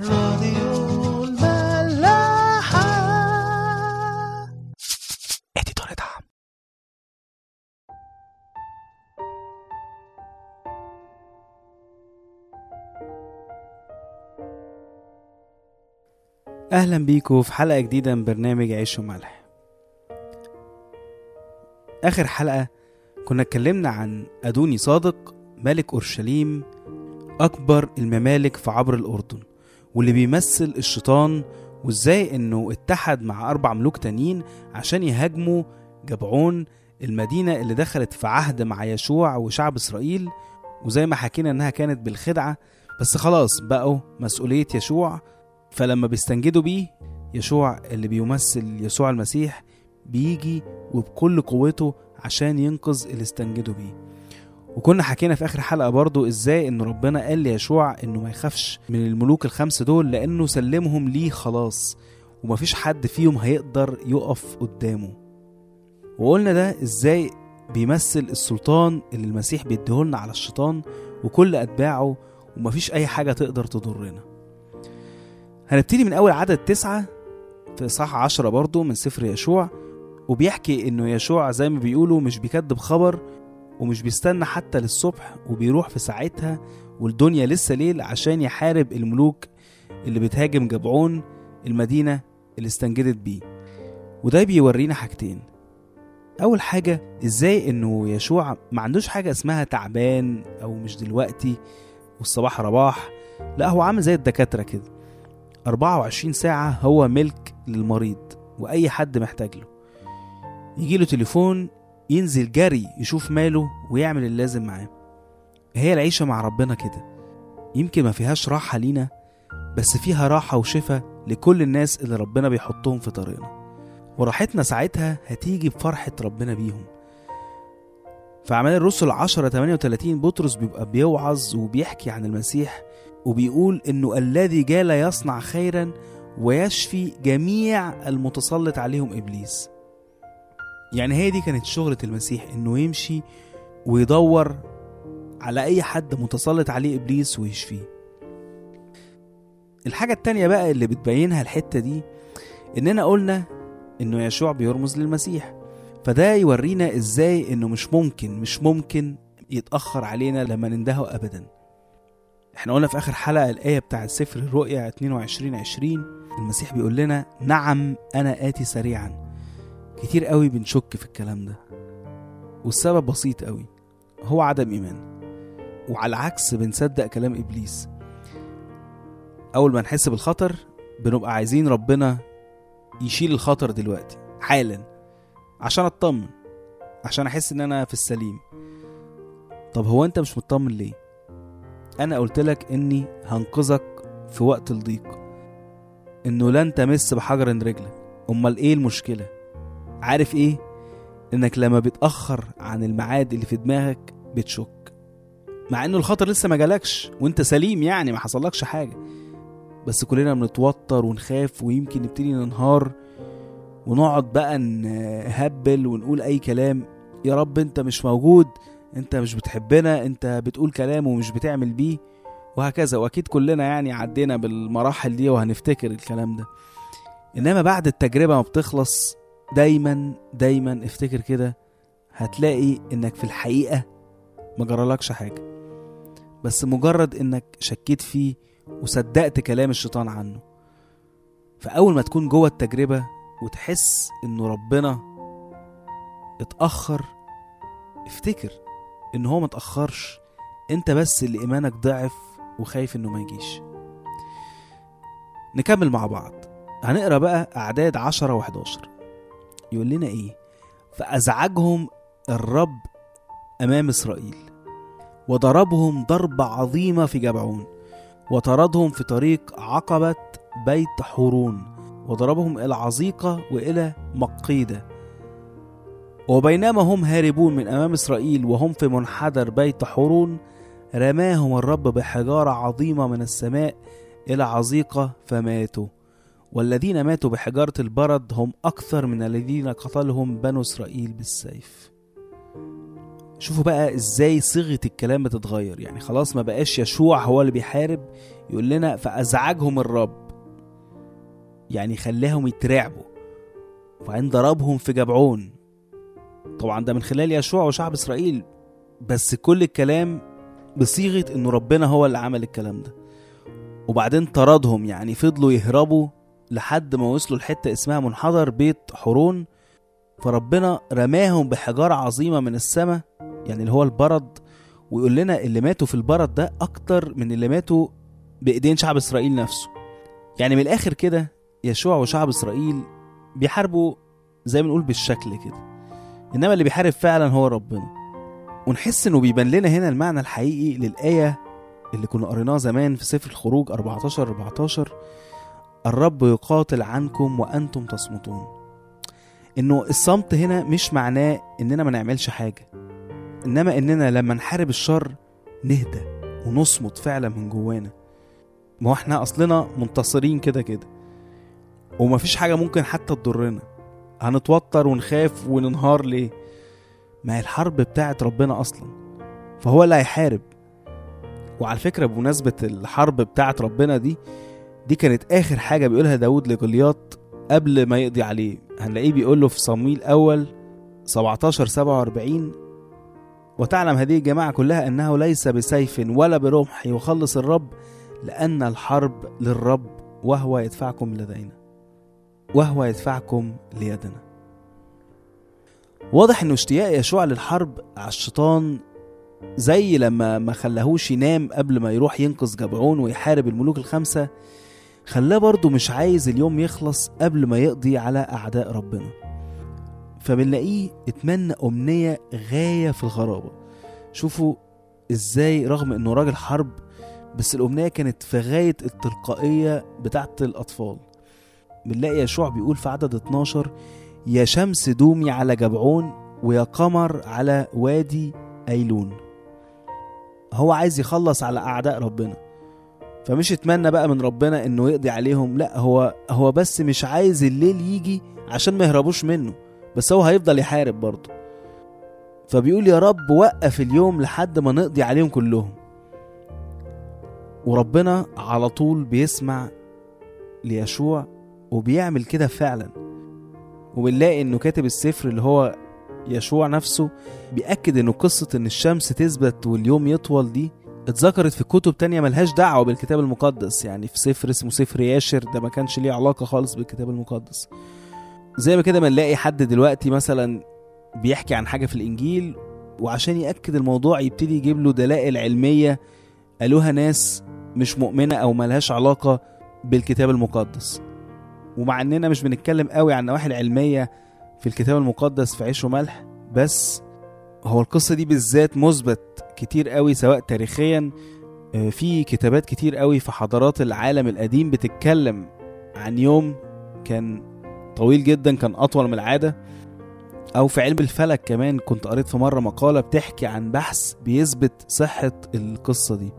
راديو الملاحة. اديتور دعم. أهلا بيكم في حلقة جديدة من برنامج عيش وملح. آخر حلقة كنا اتكلمنا عن أدوني صادق ملك أورشليم أكبر الممالك في عبر الأردن. واللي بيمثل الشيطان وازاي انه اتحد مع أربع ملوك تانيين عشان يهاجموا جبعون المدينة اللي دخلت في عهد مع يشوع وشعب إسرائيل. وزي ما حكينا إنها كانت بالخدعة بس خلاص بقوا مسؤولية يشوع. فلما بيستنجدوا بيه يشوع اللي بيمثل يسوع المسيح بيجي وبكل قوته عشان ينقذ اللي استنجدوا بيه. وكنا حكينا في آخر حلقة برضو إزاي إن ربنا قال ليشوع إنه ما يخافش من الملوك الخمس دول لأنه سلمهم ليه خلاص ومفيش حد فيهم هيقدر يقف قدامه. وقلنا ده إزاي بيمثل السلطان اللي المسيح بيديهولنا على الشيطان وكل أتباعه ومفيش أي حاجة تقدر تضرنا. هنبتدي من أول عدد تسعة في صح عشرة برضو من سفر يشوع وبيحكي إنه يشوع زي ما بيقولوا مش بيكذب خبر ومش بيستنى حتى للصبح وبيروح في ساعتها والدنيا لسه ليل عشان يحارب الملوك اللي بتهاجم جبعون المدينة اللي استنجدت بيه. وده بيورينا حاجتين. أول حاجة إزاي إنه يشوع ما عندوش حاجة اسمها تعبان أو مش دلوقتي والصباح رباح. لا هو عامل زي الدكاترة كده. 24 ساعة هو ملك للمريض وأي حد محتاج له. يجيله تليفون ينزل جري يشوف ماله ويعمل اللازم معاه. هي العيشة مع ربنا كده. يمكن ما فيهاش راحة لينا بس فيها راحة وشفاء لكل الناس اللي ربنا بيحطهم في طريقنا. وراحتنا ساعتها هتيجي بفرحة ربنا بيهم. في أعمال الرسل 10 38 بطرس بيبقى بيوعظ وبيحكي عن المسيح وبيقول إنه الذي جال يصنع خيرا ويشفي جميع المتسلط عليهم إبليس. يعني هي دي كانت شغلة المسيح إنه يمشي ويدور على أي حد متسلط عليه إبليس ويشفيه. الحاجة التانية بقى اللي بتبينها الحتة دي إننا قلنا إنه يشوع بيرمز للمسيح. فده يورينا إزاي إنه مش ممكن مش ممكن يتأخر علينا لما نندهه أبدا. إحنا قلنا في آخر حلقة الآية بتاعت سفر الرؤيا 22 20 المسيح بيقول لنا نعم أنا آتي سريعا. كتير قوي بنشك في الكلام ده. والسبب بسيط قوي هو عدم إيمان. وعلى العكس بنصدق كلام إبليس. أول ما نحس بالخطر بنبقى عايزين ربنا يشيل الخطر دلوقتي حالا عشان أطمن عشان أحس إن أنا في السليم. طب هو أنت مش مطمن ليه؟ أنا قلت لك إني هنقذك في وقت الضيق. إنه لن تمس بحجر رجلك. أمال إيه المشكلة؟ عارف إيه؟ انك لما بتأخر عن الميعاد اللي في دماغك بتشك. مع انه الخطر لسه ما جالكش وانت سليم يعني ما حصلكش حاجة. بس كلنا بنتوتر ونخاف ويمكن نبتدي ننهار ونقعد بقى نهبل ونقول أي كلام. يا رب انت مش موجود انت مش بتحبنا انت بتقول كلام ومش بتعمل بيه وهكذا. واكيد كلنا يعني عدينا بالمراحل دي وهنفتكر الكلام ده. إنما بعد التجربة ما بتخلص دايما دايما افتكر كده هتلاقي إنك في الحقيقة ما جرالكش حاجة. بس مجرد إنك شكيت فيه وصدقت كلام الشيطان عنه فأول ما تكون جوه التجربة وتحس إنه ربنا اتأخر افتكر إن هو متاخرش أنت بس اللي إيمانك ضعف وخايف إنه ما يجيش. نكمل مع بعض. هنقرأ بقى أعداد عشرة وحداشر. يقول لنا إيه؟ فأزعجهم الرب أمام إسرائيل وضربهم ضربة عظيمة في جبعون وطردهم في طريق عقبة بيت حورون وضربهم إلى عزيقة وإلى مقيدة. وبينما هم هاربون من أمام إسرائيل وهم في منحدر بيت حورون رماهم الرب بحجارة عظيمة من السماء إلى عزيقة فماتوا. والذين ماتوا بحجارة البرد هم أكثر من الذين قتلهم بنو إسرائيل بالسيف. شوفوا بقى إزاي صيغة الكلام بتتغير. يعني خلاص ما بقاش يشوع هو اللي بيحارب يقول لنا فأزعجهم الرب. يعني خلاهم يترعبوا. وبعدين ضربهم في جبعون. طبعا ده من خلال يشوع وشعب إسرائيل. بس كل الكلام بصيغة إنه ربنا هو اللي عمل الكلام ده. وبعدين طردهم. يعني فضلوا يهربوا لحد ما وصلوا لحتة اسمها منحدر بيت حورون فربنا رماهم بحجارة عظيمة من السماء يعني اللي هو البرد ويقول لنا اللي ماتوا في البرد ده أكتر من اللي ماتوا بإيدين شعب إسرائيل نفسه. يعني من الآخر كده يشوع وشعب إسرائيل بيحاربوا زي ما نقول بالشكل كده. إنما اللي بيحارب فعلا هو ربنا. ونحس إنه بيبان لنا هنا المعنى الحقيقي للآية اللي كنا قريناها زمان في سفر الخروج 14 14 الرب يقاتل عنكم وأنتم تصمتون. إنه الصمت هنا مش معناه إننا ما نعملش حاجة إنما إننا لما نحارب الشر نهدى ونصمت فعلا من جوانا. ما هو إحنا أصلنا منتصرين كده كده ومفيش حاجة ممكن حتى تضرنا. هنتوتر ونخاف وننهار ليه؟ ما هي الحرب بتاعت ربنا أصلا فهو اللي هيحارب. وعلى فكرة بمناسبة الحرب بتاعت ربنا دي دي كانت آخر حاجة بيقولها داود لجولياط قبل ما يقضي عليه. هنلاقيه بيقول له في صمويل أول 17 47 وتعلم هذه الجماعة كلها أنه ليس بسيف ولا برمح يخلص الرب لأن الحرب للرب وهو يدفعكم لدينا وهو يدفعكم ليدنا. واضح إنه اشتياق يشوع للحرب على الشيطان زي لما ما خلاهوش ينام قبل ما يروح ينقذ جبعون ويحارب الملوك الخمسة. خلاه برضه مش عايز اليوم يخلص قبل ما يقضي على أعداء ربنا. فبنلاقيه اتمنى أمنية غاية في الغرابة. شوفوا إزاي رغم إنه راجل حرب بس الأمنية كانت في غاية التلقائية بتاعت الأطفال. بنلاقي يشوع بيقول في عدد 12 يا شمس دومي على جبعون ويا قمر على وادي أيلون. هو عايز يخلص على أعداء ربنا. فمش يتمنى بقى من ربنا إنه يقضي عليهم. لا هو هو بس مش عايز الليل يجي عشان ما يهربوش منه بس هو هيفضل يحارب برضه. فبيقول يا رب وقف اليوم لحد ما نقضي عليهم كلهم. وربنا على طول بيسمع ليشوع وبيعمل كده فعلا. وبنلاقي إنه كاتب السفر اللي هو يشوع نفسه بيأكد إنه قصة إن الشمس تثبت واليوم يطول دي اتذكرت في كتب تانية ملهاش دعوة بالكتاب المقدس. يعني في سفر اسمه سفر ياشر ده ما كانش ليه علاقة خالص بالكتاب المقدس. زي ما كده ما نلاقي حد دلوقتي مثلا بيحكي عن حاجة في الإنجيل وعشان يأكد الموضوع يبتدي يجيب له دلائل علمية قالوها ناس مش مؤمنة أو ملهاش علاقة بالكتاب المقدس. ومع إننا مش بنتكلم قوي عن النواحي العلمية في الكتاب المقدس في عيش وملح بس هو القصة دي بالذات مثبت كتير قوي سواء تاريخيا آه، في كتابات كتير قوي في حضارات العالم القديم بتتكلم عن يوم كان طويل جدا كان أطول من العادة. أو في علم الفلك كمان كنت قريت في مرة مقالة بتحكي عن بحث بيثبت صحة القصة دي.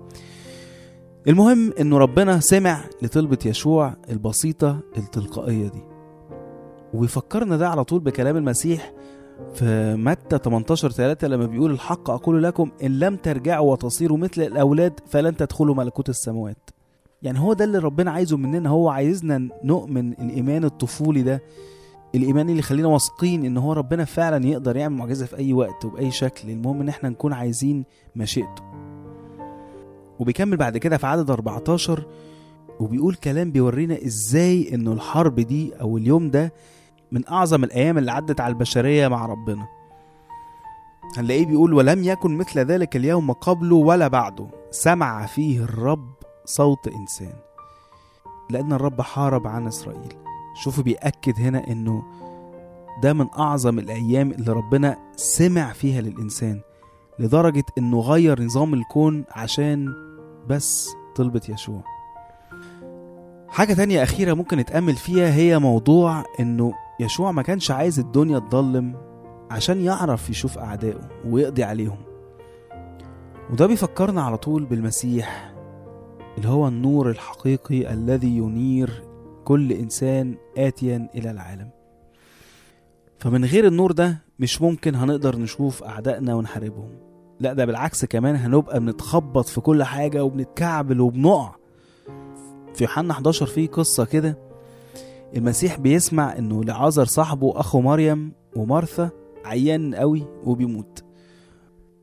المهم إنه ربنا سمع لطلبة يشوع البسيطة التلقائية دي. ويفكرنا ده على طول بكلام المسيح في متى 18 3 لما بيقول الحق أقول لكم إن لم ترجعوا وتصيروا مثل الأولاد فلن تدخلوا ملكوت السماوات يعني هو ده اللي ربنا عايزه مننا. هو عايزنا نؤمن الإيمان الطفولي ده. الإيمان اللي يخلينا واثقين إن هو ربنا فعلا يقدر يعمل معجزة في أي وقت وبأي شكل. المهم إن إحنا نكون عايزين مشيئته. وبيكمل بعد كده في عدد 14 وبيقول كلام بيورينا إزاي إنه الحرب دي أو اليوم ده من أعظم الأيام اللي عدت على البشرية مع ربنا. هنلاقيه بيقول ولم يكن مثل ذلك اليوم قبله ولا بعده سمع فيه الرب صوت إنسان. لأن الرب حارب عن إسرائيل. شوفوا بيأكد هنا إنه ده من أعظم الأيام اللي ربنا سمع فيها للإنسان. لدرجة إنه غير نظام الكون عشان بس طلبة يشوع. حاجة تانية أخيرة ممكن نتأمل فيها هي موضوع إنه يشوع ما كانش عايز الدنيا تضلم عشان يعرف يشوف أعدائه ويقضي عليهم. وده بيفكرنا على طول بالمسيح اللي هو النور الحقيقي الذي ينير كل إنسان آتيا إلى العالم. فمن غير النور ده مش ممكن هنقدر نشوف أعدائنا ونحاربهم. لا ده بالعكس كمان هنبقى بنتخبط في كل حاجة وبنتكعبل وبنقع. في يوحنا 11 في قصة كده المسيح بيسمع إنه لعازر صاحبه أخو مريم ومارثا عيان قوي وبيموت.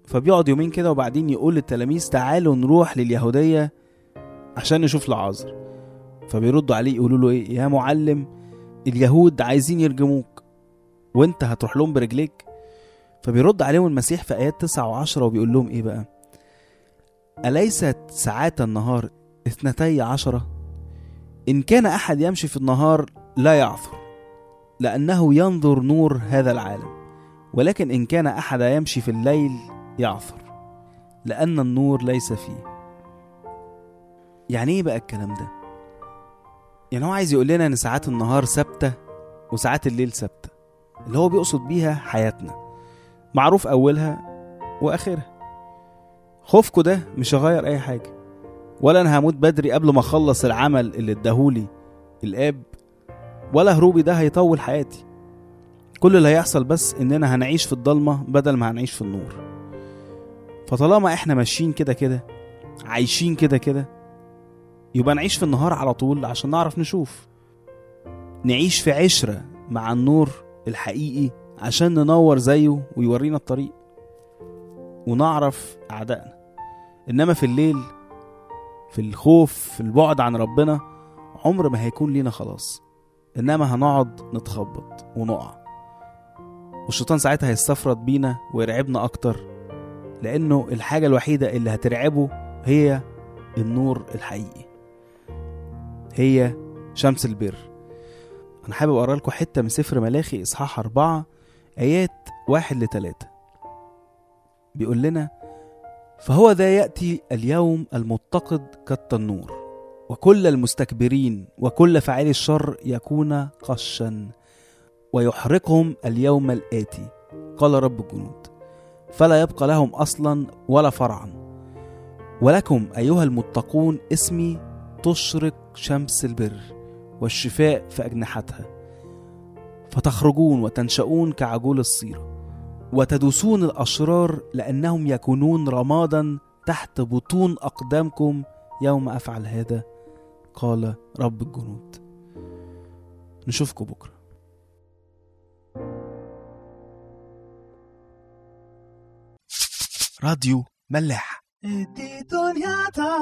فبيقعد يومين كده وبعدين يقول للتلاميذ تعالوا نروح لليهودية عشان نشوف لعازر. فبيردوا عليه يقولوا له إيه؟ يا معلم اليهود عايزين يرجموك وأنت هتروح لهم برجليك. فبيرد عليهم المسيح في آيات 9 وعشرة وبيقول لهم إيه بقى؟ أليست ساعات النهار اثنتي عشرة؟ إن كان أحد يمشي في النهار لا يعثر لأنه ينظر نور هذا العالم ولكن إن كان أحد يمشي في الليل يعثر لأن النور ليس فيه. يعني إيه بقى الكلام ده؟ يعني هو عايز يقول لنا إن ساعات النهار ثابتة وساعات الليل ثابتة اللي هو بيقصد بيها حياتنا. معروف أولها وآخرها. خوفكوا ده مش هغير أي حاجة ولا أنا هموت بدري قبل ما أخلص العمل اللي اداهولي الآب ولا هروبي ده هيطول حياتي. كل اللي هيحصل بس إننا هنعيش في الضلمة بدل ما هنعيش في النور. فطالما إحنا ماشيين كده كده عايشين كده كده يبقى نعيش في النهار على طول عشان نعرف نشوف. نعيش في عشرة مع النور الحقيقي عشان ننور زيه ويورينا الطريق. ونعرف أعدائنا. إنما في الليل في الخوف في البعد عن ربنا عمر ما هيكون لينا خلاص. إنما هنقعد نتخبط ونقع. والشيطان ساعتها هيستفرد بينا ويرعبنا أكتر لأنه الحاجة الوحيدة اللي هترعبه هي النور الحقيقي. هي شمس البر. أنا حابب أقرأ لكم حتة من سفر ملاخي إصحاح أربعة آيات واحد لتلاتة. بيقول لنا فهو ذا يأتي اليوم المتقد كالتنور. وكل المستكبرين وكل فاعلي الشر يكون قشا ويحرقهم اليوم الآتي. قال رب الجنود. فلا يبقى لهم أصلا ولا فرعا. ولكم أيها المتقون اسمي تشرق شمس البر والشفاء في أجنحتها. فتخرجون وتنشؤون كعجول الصيرة وتدوسون الأشرار لأنهم يكونون رمادا تحت بطون أقدامكم يوم أفعل هذا. قال رب الجنود. نشوفكم بكرة. راديو ملاح. دي دنيا تا